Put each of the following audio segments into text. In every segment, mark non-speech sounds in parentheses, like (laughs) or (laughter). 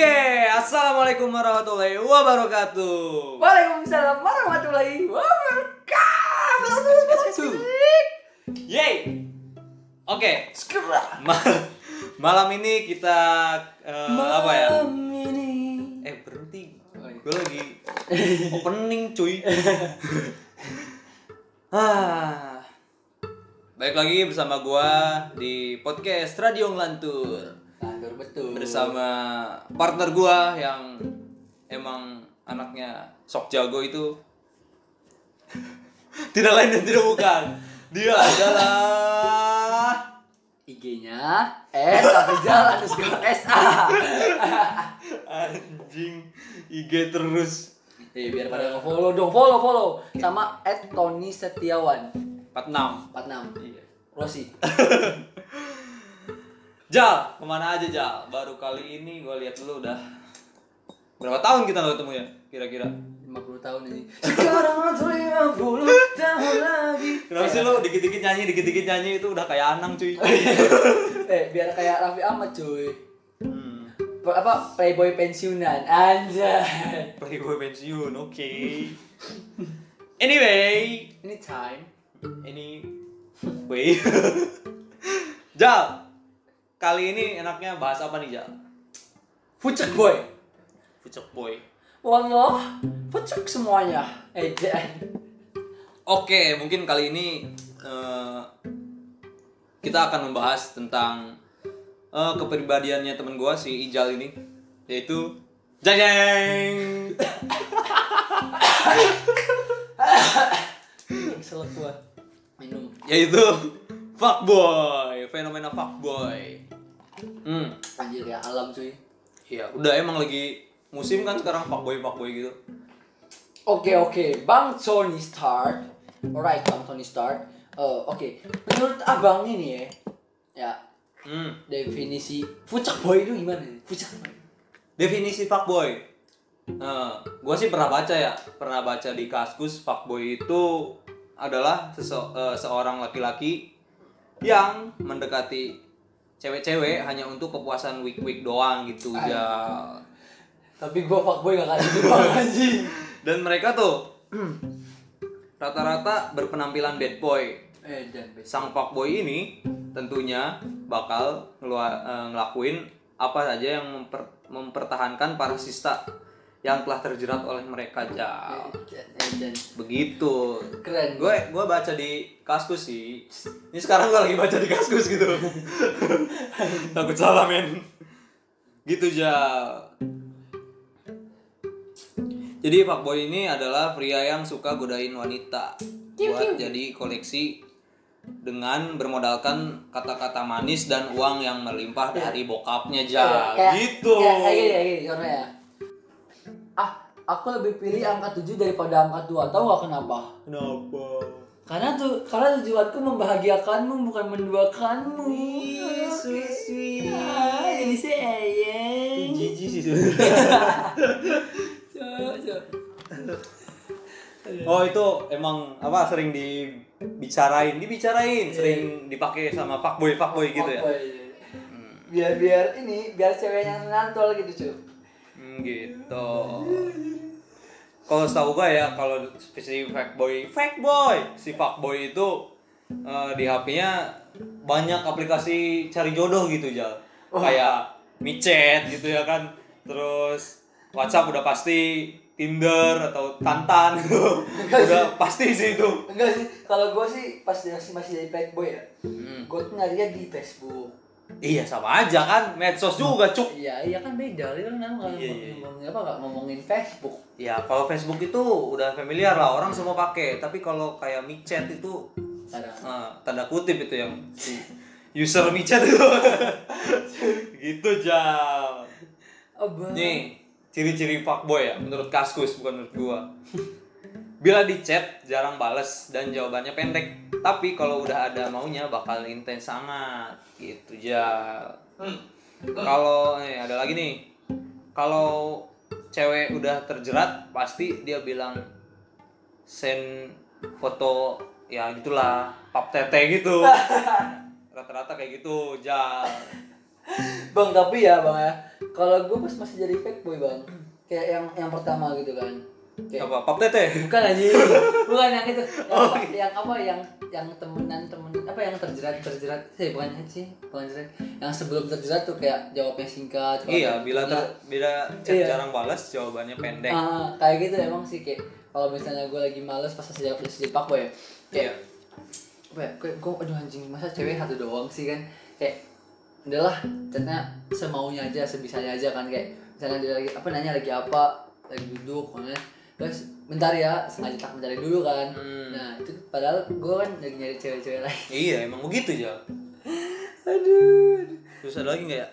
Oke, assalamualaikum warahmatullahi wabarakatuh. Waalaikumsalam warahmatullahi wabarakatuh. Yay. Oke, Sekarang ma- malam ini kita eh, apa ya? Malam ini. Eh berhenti, gue lagi opening cuy. (laughs) ah, baik lagi bersama gua di podcast Radio Ngelantur Kantor betul. bersama partner gua yang emang anaknya sok jago itu (laughs) tidak lain dan tidak bukan dia adalah IG-nya S Afrizal underscore SA. anjing IG terus Eh biar pada nge-follow dong, follow follow sama at Tony Setiawan 46 46. iya Rossi. (laughs) Jal ke mana aja Jal baru kali ini gua lihat dulu udah berapa tahun kita nggak ketemu ya kira-kira 50 tahun ini. Sekarang 50 tahun lagi. kenapa sih lo dikit-dikit nyanyi dikit-dikit nyanyi itu udah kayak Anang cuy (laughs) Eh biar kayak Raffi Ahmad cuy. hmm. Apa playboy pensiunan anjay. Playboy pensiun, oke. anyway, Anytime. ini way. (laughs) Jal, kali ini enaknya bahas apa nih Jal? Fucek boy. Fucek boy. Wallah, fucek semuanya. Eh. Oke, mungkin kali ini eh, kita akan membahas tentang eh, kepribadiannya temen gua si Ijal ini, yaitu Jajeng. Kesel gua. Minum. Yaitu fuckboy, fenomena fuckboy. Hmm. Anjir ya alam cuy. Iya, udah emang lagi musim kan sekarang fuckboy fuckboy gitu. Oke oke, Bang Tony Start. Alright, Bang Tony Start. Eh, oke, menurut abang ini ya, ya Hmm. definisi fucek boy itu gimana? nih? Fucek boy. Definisi fuckboy. Eh, gua sih pernah baca ya, pernah baca di Kaskus fuckboy itu adalah sese- eh, seorang laki-laki yang mendekati cewek-cewek hanya untuk kepuasan week-week doang gitu Ay. ya. Tapi gua fuckboy gak kayak gitu (laughs) anjing. Dan mereka tuh rata-rata berpenampilan bad boy. Eh, sang fuckboy ini tentunya bakal ngelua- eh, ngelakuin apa saja yang memper- mempertahankan para sista yang telah terjerat oleh mereka jauh. Begitu. Keren. Gue gue baca di kaskus sih. Ini sekarang gue lagi baca di kaskus gitu. (laughs) Takut salah men. Gitu jauh. Jadi fuckboy ini adalah pria yang suka godain wanita buat jadi koleksi dengan bermodalkan kata-kata manis dan uang yang melimpah dari bokapnya ja Kayak- gitu. Kayak ya. Aku lebih pilih angka 7 daripada angka 2. Tahu gak kenapa? Kenapa? Karena tuh karena tujuanku membahagiakanmu bukan menduakanmu. Ih, sweet, sweet. Ah, jadi sayang. Jijik sih. Oh itu emang apa sering dibicarain, dibicarain, sering dipakai sama fuckboy fuckboy gitu ya. Apa Biar biar ini biar ceweknya ngantol gitu cuy. Hmm, gitu. Kalau setahu gue ya, kalau si fuckboy, fuckboy, si fuckboy itu eh, di HP-nya banyak aplikasi cari jodoh gitu ya. Kayak micet gitu ya kan. Terus WhatsApp udah pasti, Tinder atau Tantan (laughs) gitu. udah pasti sih itu. Enggak sih, kalau gue sih pas masih masih jadi bad boy ya, Hmm. gue tuh nyarinya di Facebook. Iya sama aja kan, medsos juga cuk. Iya, iya kan beda. Dia kan nggak Iya, iya. ngomongin apa nggak ngomongin Facebook. Ya kalau Facebook itu udah familiar lah, orang semua pakai. Tapi kalau kayak micet itu Ada. eh, tanda kutip itu yang user micet itu. (laughs) gitu jam. Abang. Nih, ciri-ciri fuckboy ya menurut Kaskus bukan menurut gua. Bila di chat jarang bales dan jawabannya pendek. Tapi kalau udah ada maunya bakal intens sangat. Gitu ja. Kalau nih ada lagi nih. Kalau cewek udah terjerat pasti dia bilang send foto ya gitulah pap tete gitu (laughs) rata-rata kayak gitu ja bang tapi ya bang ya kalau gue pas masih jadi fake boy bang kayak yang yang pertama gitu kan kayak apa pap tete bukan aja bukan yang itu. (laughs) Yang, apa, yang apa yang yang temenan temenan apa yang terjerat terjerat? Sih bukan sih bukan terjerat. Yang sebelum terjerat tuh kayak jawabnya singkat iya bila ter punya- bila chat Iya. jarang balas jawabannya pendek. Ah, kayak gitu emang sih kayak kalau misalnya gue lagi males pas masih pak boy iya. kayak apa ya kayak gue aduh anjing masa cewek satu doang sih kan? Kayak udahlah chatnya semaunya aja sebisanya aja kan? Kayak misalnya dia lagi apa nanya lagi apa lagi duduk mana terus bentar ya sengaja tak mencari dulu kan. Hmm. nah itu padahal gue kan lagi nyari cewek-cewek lain. (laughs) Iya emang begitu ya aduh. Terus ada lagi nggak ya?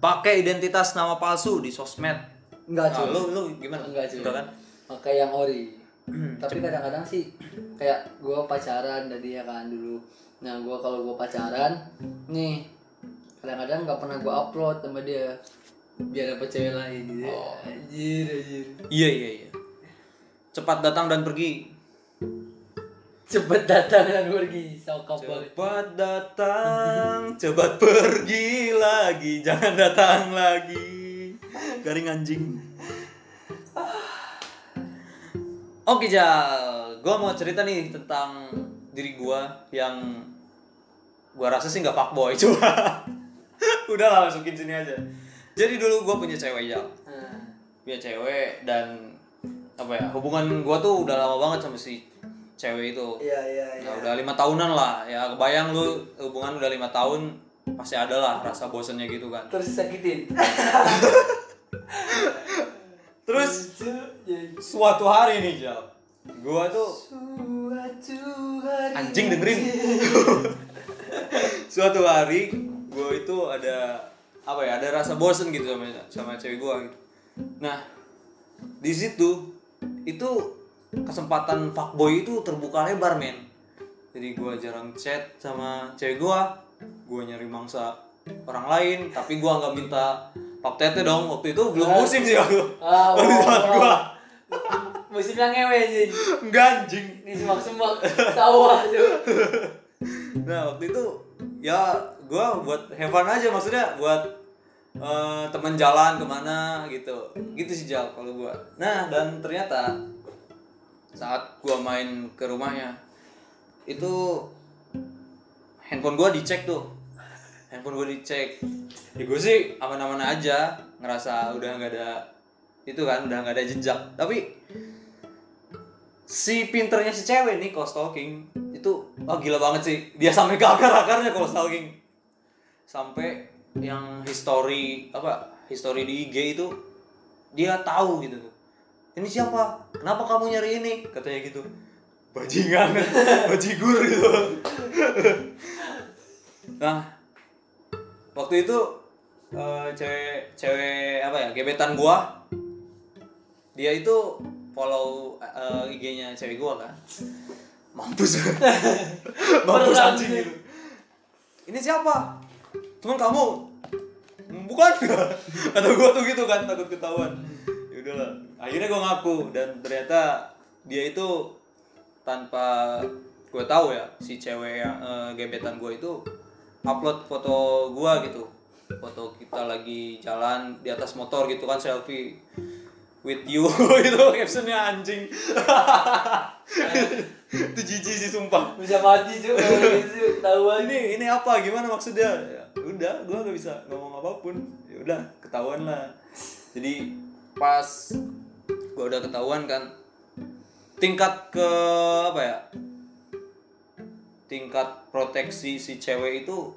Pakai identitas nama palsu di sosmed. Enggak nah, cuy. lu lu gimana? Enggak cuy. Enggak kan? Pakai yang ori. Tapi kadang-kadang sih kayak gue pacaran tadi ya kan dulu. Nah gue kalau gue pacaran nih kadang-kadang nggak pernah gue upload sama dia biar dapet cewek lain gitu Oh. anjir anjir. Iya iya iya. Cepat datang dan pergi. Cepet datang dan pergi sokap cepat datang cepat pergi lagi. Jangan datang lagi. Garing anjing. Oke Jal, gue mau cerita nih tentang diri gue yang gue rasa sih nggak fuckboy (laughs) cuma udah lah masukin sini aja. Jadi dulu gue punya cewek Jal, Nah, punya cewek dan apa ya hubungan gue tuh udah lama banget sama si cewek itu. iya iya Ya udah lima tahunan lah, ya kebayang lu hubungan udah lima tahun pasti ada lah rasa bosennya gitu kan. terus sakitin (laughs) Terus suatu hari nih Jal, gue tuh suatu hari. Anjing dengerin. (laughs) Suatu hari gue itu ada apa ya ada rasa bosen gitu sama sama cewek gue gitu. nah di situ itu kesempatan fuckboy itu terbuka lebar men. Jadi gue jarang chat sama cewek gue gue nyari mangsa orang lain tapi gue nggak minta pap tete dong. Waktu itu belum musim sih aku. Ah (laughs) wow, gua. wow. musim yang ngewe anjing enggak anjing. Di semak-semak sawah tuh Nah waktu itu ya gue buat have fun aja maksudnya buat eh, temen jalan ke mana gitu. Gitu sih Jal kalau gue nah dan ternyata saat gue main ke rumahnya itu handphone gue dicek tuh. Handphone gue dicek. Ya gue sih aman-aman aja ngerasa udah nggak ada itu kan udah nggak ada jejak. Tapi si pinternya si cewek nih kalau stalking itu wah gila banget sih. Dia sampai (laughs) ke akar-akarnya kalau stalking sampai yang history apa history di IG itu dia tahu gitu. Tuh ini siapa? Kenapa kamu nyari ini? Katanya gitu. Bajingan (laughs) bajigur gitu. (laughs) Nah waktu itu eh, cewek cewek apa ya gebetan gua dia itu follow eh, IG-nya cewek gua kan. Mampus. (laughs) Mampus anjing gitu. Ini siapa teman kamu "Hmm, bukan? (laughs) Atau gua tuh gitu kan takut ketahuan. Ya udahlah. Akhirnya gua ngaku dan ternyata dia itu tanpa gue tahu ya si cewek yang eh, gebetan gue itu upload foto gua gitu. Foto kita lagi jalan di atas motor gitu kan selfie with you (laughs) itu captionnya anjing. (laughs) Itu jijik sih sumpah. Bisa mati itu tahuan ini ini apa? Gimana maksudnya? ya, udah gua nggak bisa ngomong apa pun. Ya udah ketahuan lah. Jadi pas gua udah ketahuan kan tingkat ke apa ya tingkat proteksi si cewek itu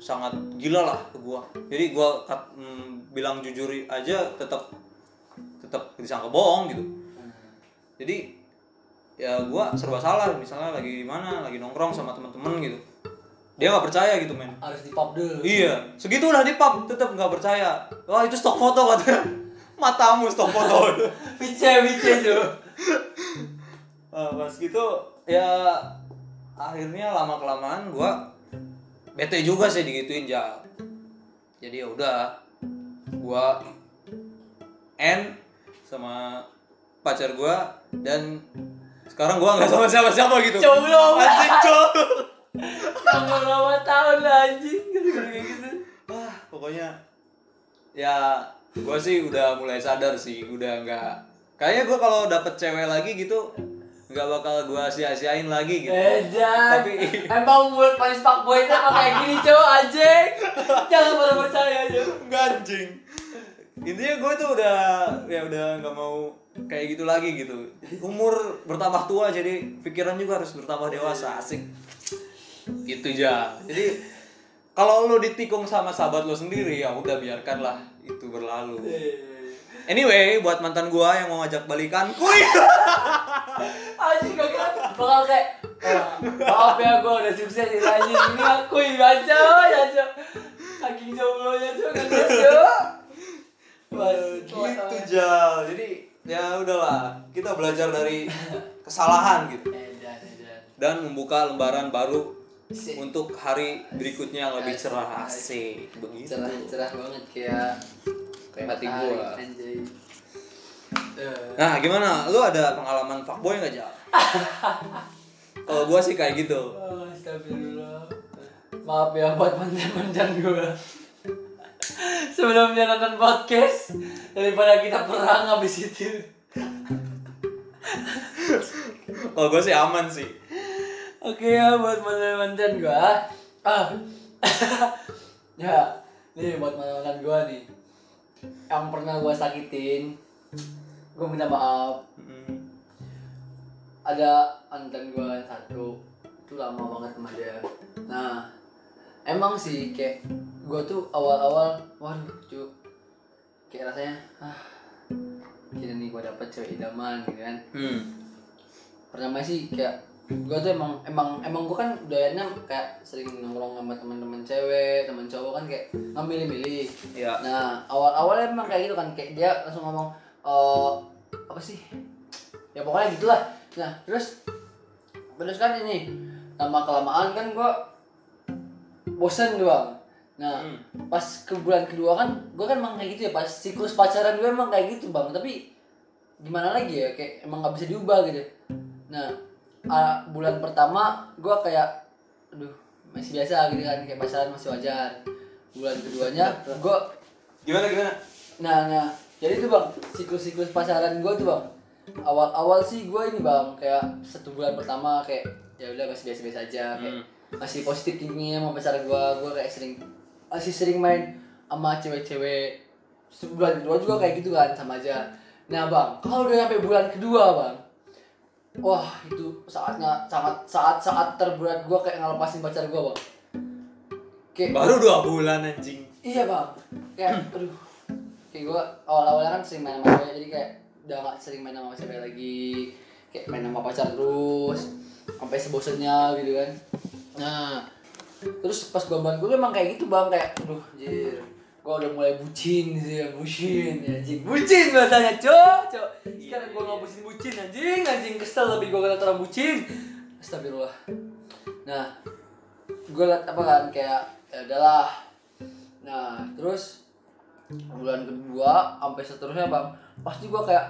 sangat gila lah ke gua. Jadi kat, mm, bilang jujur aja tetap tetap disangka bohong gitu. Jadi ya gua serba salah misalnya lagi di mana lagi nongkrong sama teman-teman gitu dia nggak percaya gitu men. Harus di pop dulu. Iya. Segitu udah di pub tetap nggak percaya. Wah itu stok foto katanya matamu stok foto. (laughs) Pice pice tuh Nah, pas gitu ya akhirnya lama kelamaan gua bete juga sih digituin jal jadi ya udah gua end sama pacar gua dan sekarang gua nggak sama siapa-siapa gitu. Jomblo. anjing cowok Tanggal berapa tahun lah anjing ya gue sih udah mulai sadar sih udah nggak kayaknya gue kalau dapet cewek lagi gitu nggak bakal gue sia-siain lagi gitu Edan. Tapi- emang buat paling fuckboy itu emang kayak gini cowok anjing. Jangan pernah percaya aja. nggak anjing intinya gue tuh udah ya udah nggak mau kayak gitu lagi gitu umur bertambah tua jadi pikiran juga harus bertambah dewasa asik gitu aja jadi kalau lo ditikung sama sahabat lo sendiri ya udah biarkanlah itu berlalu. Anyway buat mantan gua yang mau ngajak balikan kuy. (laughs) Anjing gak kira bakal kayak "Ah, maaf ya gue udah sukses di anjing. Ini aku baca ya saking jomblonya cok kan Mas, gitu jal jadi ya udahlah kita belajar dari kesalahan gitu. Dan membuka lembaran baru Asik. untuk hari berikutnya yang lebih cerah asik. Begitu. Cerah cerah banget kayak Kayak hati gua. anjay. Eh, nah gimana? Lu ada pengalaman fuckboy nggak jal (laughs) kalau gua sih kayak gitu. Oh, astagfirullah. Maaf ya buat mantan-mantan gue sebelumnya nonton podcast daripada kita perang habis itu. Kalau gua sih aman sih Oke ya buat mantan-mantan gua. Ah. (laughs) ya, nih buat mantan gua nih. Yang pernah gua sakitin. Gua minta maaf. Mm. Ada mantan gua yang satu. Itu lama banget sama dia. Nah, emang sih kayak gua tuh awal-awal waduh, cuk. Kayak rasanya ah kira nih gua dapet cewek idaman gitu kan Hmm. pertama sih kayak gue tuh emang emang emang gue kan doyannya kayak sering nongkrong sama teman-teman cewek teman cowok kan kayak ngambil-milih ya nah awal awalnya emang kayak gitu kan kayak dia langsung ngomong eh apa sih? Ya pokoknya gitulah. Nah terus terus kan ini lama kelamaan kan gue bosen doang nah Hmm. pas ke bulan kedua kan gue kan emang kayak gitu ya pas siklus pacaran gue emang kayak gitu bang. Tapi gimana lagi ya kayak emang nggak bisa diubah gitu. Nah ah, bulan pertama gue kayak aduh masih biasa gitu kan kayak pacaran masih wajar. Bulan keduanya gue gimana gimana? Nah nah jadi tuh bang siklus-siklus pacaran gue tuh bang awal-awal sih gue ini bang kayak satu bulan pertama kayak ya udah masih biasa-biasa aja kayak masih positif tinggi sama pacar gue gue kayak sering masih sering main sama cewek-cewek. Sebulan kedua juga kayak gitu kan sama aja. Nah bang kalau udah sampai bulan kedua bang wah itu saatnya sangat saat saat terberat gue kayak ngelepasin pacar gue bang. Kayak baru dua bulan anjing. Iya bang, kayak (clears throat) aduh, kayak gue awal-awalnya kan sering main sama cewek jadi kayak udah gak sering main sama cewek lagi, kayak main sama pacar terus, sampai sebosennya gitu kan. Nah, terus pas gue bulan gue emang kayak gitu bang. Kayak, aduh, jir, gue udah mulai bucin sih, ya, bucin, anjing, bucin bahasanya, cok, cok. Sekarang gue ngapusin bucin anjing, anjing. Kesel lebih gue ngeliat orang bucin. Astagfirullah. Nah, gue liat apa kan kayak ya udahlah. Nah terus bulan kedua sampai seterusnya bang pasti gue kayak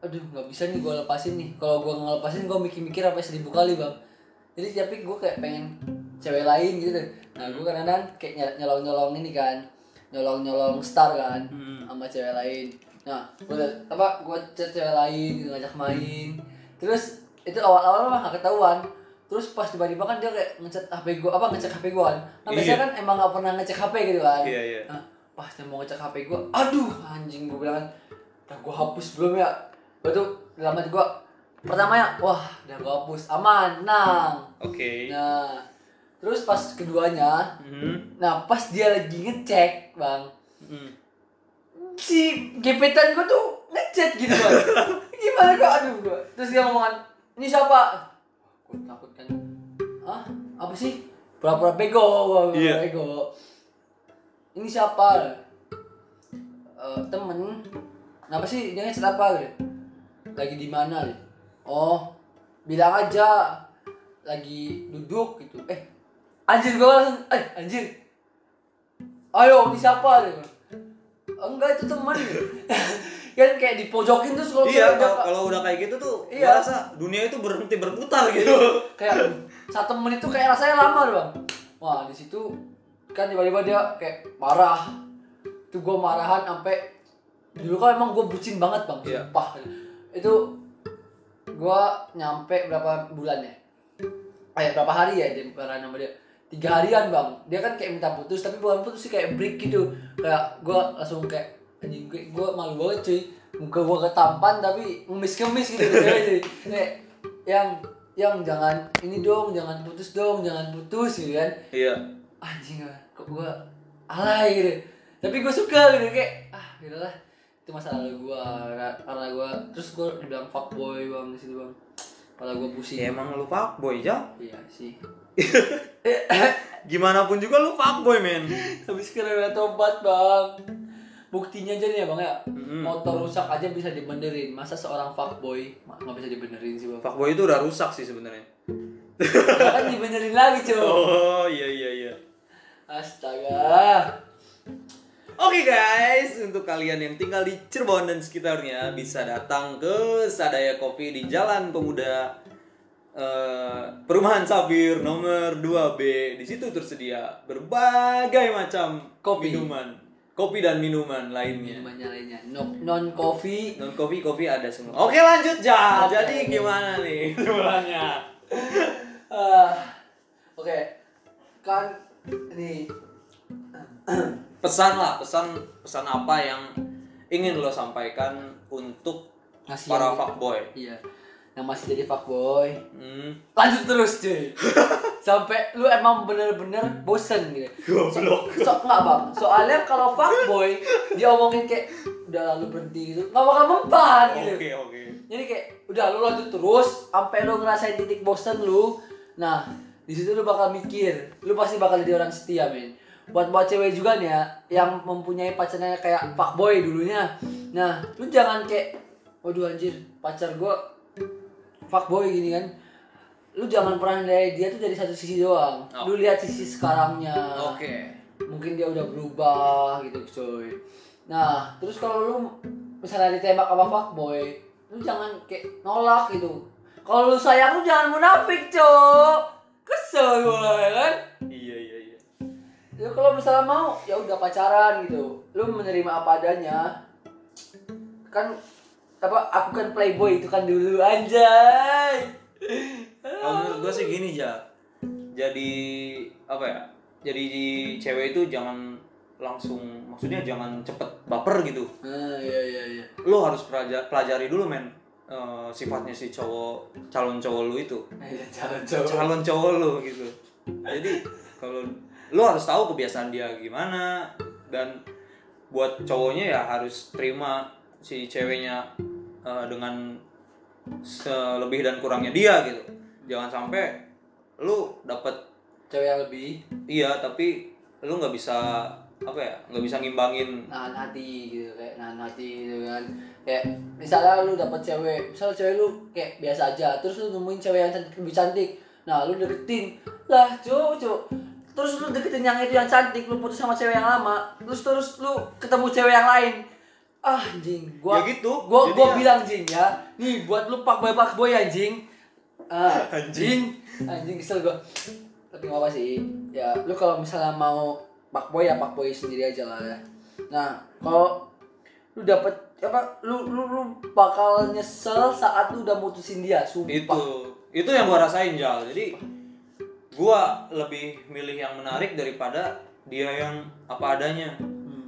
aduh nggak bisa nih gue lepasin nih. Kalau gue ngelepasin gue mikir-mikir sampai seribu kali bang. Jadi tapi gue kayak pengen cewek lain gitu. Nah gue kadang-kadang kayak nyolong nyolong ini kan nyolong nyolong star kan sama cewek lain. Nah gue apa gue chat cewek lain ngajak main. Terus itu awal-awal mah gak ketahuan. Terus pas tiba-tiba kan dia kayak ngecek HP gue apa ngecek HP gue kan. Nah biasanya Iya. kan emang gak pernah ngecek HP gitu kan. Iya, iya. nah, pas dia mau ngecek HP gue aduh anjing gue bilang kan udah gue hapus belum ya? Betul dalam hati gue pertama ya wah udah gue hapus aman nang oke. Nah terus pas keduanya Mhm. nah pas dia lagi ngecek bang Mhm. si gebetan gue tuh ngechat gitu bang. (laughs) Gimana gue aduh gue terus dia ngomongan ini siapa? Gue takut kan. Ah apa sih? Pura-pura bego Iya. bego. Ini siapa? Eh, temen. Kenapa sih? Dia ngechat apa? Gitu. Lagi di mana? Gitu. Oh bilang aja. Lagi duduk gitu. Eh anjir gue langsung eh anjir. Ayo ini siapa? Gitu enggak itu temen. (laughs) Kan kayak dipojokin terus kalau iya kalau kalau udah kayak gitu tuh Iya. rasa dunia itu berhenti berputar gitu. Kayak satu menit itu kayak rasanya lama doang. Wah di situ kan tiba-tiba dia kayak marah. Tuh gue marahan sampai dulu kan emang gue bucin banget bang. Iya. sumpah. Itu gue nyampe berapa bulan ya kayak berapa hari ya dia marahan sama dia tiga harian bang. Dia kan kayak minta putus tapi bukan putus sih kayak break gitu. Kayak gue langsung kayak anjing gue gue malu banget cuy. Muka gue ketampan tapi ngemis-ngemis gitu cewek cuy. Kayak yang yang jangan ini dong jangan putus dong jangan putus gitu kan. Iya. Anjing ah, kok gue alay gitu. Tapi gue suka gitu. Kayak ah gitu lah. Itu masa lalu gue karena gue terus gue dibilang fuckboy bang di situ bang. Kalau gue pusing. Ya emang lu fuckboy aja iya sih gimana pun juga lu fuckboy men. Tapi sekarang tobat bang. Buktinya aja nih ya bang ya. Motor rusak aja bisa dibenerin. Masa seorang fuckboy ma- nggak bisa dibenerin sih bang? Fuckboy itu udah rusak sih sebenarnya. Ya kan dibenerin lagi cuy oh iya iya iya. Astaga. Oke guys, untuk kalian yang tinggal di Cirebon dan sekitarnya bisa datang ke Sadaya Kopi di Jalan Pemuda eh, Perumahan Sabir nomor 2B. Di situ tersedia berbagai macam Kopi. minuman, kopi dan minuman lainnya. minumannya lainnya no, non coffee Non kopi kopi ada semua. Oke lanjut ja. Oke. Jadi gimana nih (laughs) jualannya? Ah, oke kan ini Pesan lah, pesan pesan apa yang ingin lo sampaikan untuk ngasih para fuckboy? iya yang masih jadi fuckboy. Hmm. lanjut terus cuy. (laughs) Sampai lu emang bener-bener bosen gitu. Goblok. so, so, nggak bang. Soalnya kalau fuckboy dia omongin kayak udah lalu berhenti gitu. Nggak bakal mempan gitu. Oke oke. jadi kayak udah lu lanjut terus. Sampai lu ngerasain titik bosen lu. Nah di situ lu bakal mikir. Lu pasti bakal jadi orang setia men. Buat buat cewek juga nih ya yang mempunyai pacarnya kayak fuckboy dulunya. Nah lu jangan kayak waduh anjir pacar gua fuckboy gini kan. Lu jangan pernah nilai dia tuh dari satu sisi doang. Oh. lu lihat sisi sekarangnya. Oke. mungkin dia udah berubah gitu coy. Nah terus kalau lu misalnya ditembak sama fuckboy lu jangan kayak nolak gitu. Kalau lu sayang lu jangan munafik cok. Kesel gue ya kan? Iya iya iya. ya kalau misalnya mau ya udah pacaran gitu. Lu menerima apa adanya. Kan apa aku kan playboy itu kan dulu anjay Kalau menurut gue sih gini ja. Jadi apa ya? Jadi cewek itu jangan langsung maksudnya jangan cepet baper gitu. ah iya iya iya Lo harus pelaja- pelajari dulu men eh, sifatnya si cowok calon cowok lu itu. Iya, calon cowok Calon cowok lu gitu. Jadi kalau lo harus tahu kebiasaan dia gimana dan buat cowoknya ya harus terima si ceweknya eh, dengan selebih dan kurangnya dia gitu. Jangan sampai lu dapet cewek yang lebih. Iya tapi lu nggak bisa apa ya nggak bisa ngimbangin. Nahan hati gitu kayak nahan hati gitu kan. Kayak misalnya lu dapet cewek misalnya cewek lu kayak biasa aja terus lu nemuin cewek yang cantik, lebih cantik. Nah lu deketin. Lah cowok cowok. Terus lu deketin yang itu yang cantik lu putus sama cewek yang lama terus terus lu ketemu cewek yang lain ah anjing. gua Ya gitu, gua jadi gua ya- bilang jing ya. Nih buat lu pak boy pak boy anjing. Ah (laughs) Anjing. anjing anjing kesel gua. Tapi nggak apa sih. Ya lu kalau misalnya mau pak boy ya pak boy sendiri aja lah ya. Nah kalau lu dapet apa lu lu lu bakal nyesel saat lu udah mutusin dia sumpah. Itu. Itu yang gua rasain jal. Jadi gua lebih milih yang menarik daripada dia yang apa adanya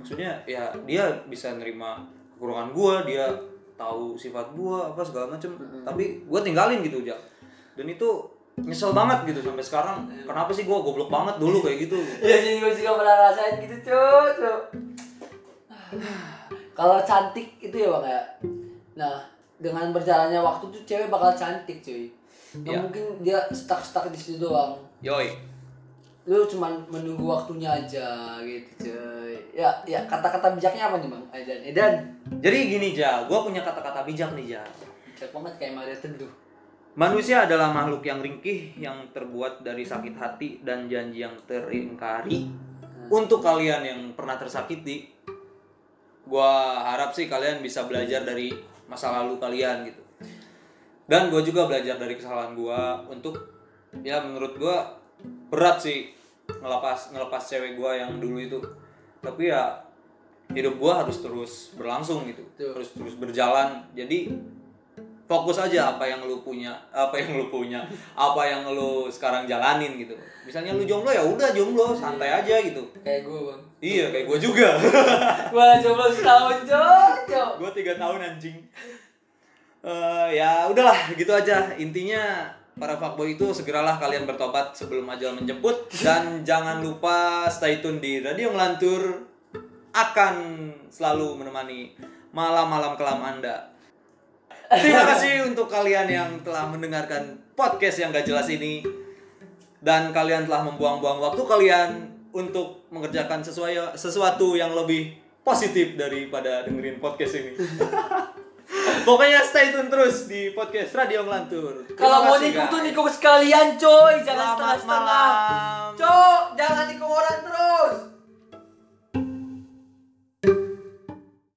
maksudnya ya dia bisa nerima kekurangan gua dia tahu sifat gua apa segala macem. Tapi gua tinggalin gitu jal dan itu nyesel banget gitu sampai sekarang. Kenapa sih gua goblok banget dulu kayak gitu? Ya sih gue juga pernah rasain gitu cuy kalau cantik itu ya bang ya. Nah dengan berjalannya waktu tuh cewek bakal cantik cuy. Ya. mungkin dia stuck stuck di situ doang. Yoi lu cuman menunggu waktunya aja gitu cuy. Ya ya kata-kata bijaknya apa nih bang? Edan Edan jadi gini jal gua punya kata-kata bijak nih jal bijak banget kayak Maria Teduh. Manusia adalah makhluk yang ringkih yang terbuat dari sakit hati dan janji yang teringkari. Untuk kalian yang pernah tersakiti, gua harap sih kalian bisa belajar dari masa lalu kalian gitu. Dan gue juga belajar dari kesalahan gua untuk ya menurut gua berat sih ngelepas ngelepas cewek gua yang dulu itu. Tapi ya hidup gua harus terus berlangsung gitu. Betul. harus terus berjalan. Jadi fokus aja apa yang lu punya apa yang lu punya apa yang lu sekarang jalanin gitu. Misalnya lu jomblo ya udah jomblo santai aja gitu. Kayak gue bang. Iya kayak gua juga. (laughs) Gua coba setahun cocok gua tiga tahun anjing. Eh, ya udahlah gitu aja. Intinya para fuckboy itu segeralah kalian bertobat sebelum ajal menjemput dan jangan lupa stay tune di Radio Ngelantur akan selalu menemani malam-malam kelam Anda. Terima kasih untuk kalian yang telah mendengarkan podcast yang gak jelas ini dan kalian telah membuang-buang waktu kalian untuk mengerjakan sesuai sesuatu yang lebih positif daripada dengerin podcast ini. Pokoknya stay tune terus di podcast Radio Ngelantur. Kalau mau nikung tuh nikung sekalian coy, jangan setengah-setengah. Cok, jangan nikung orang terus.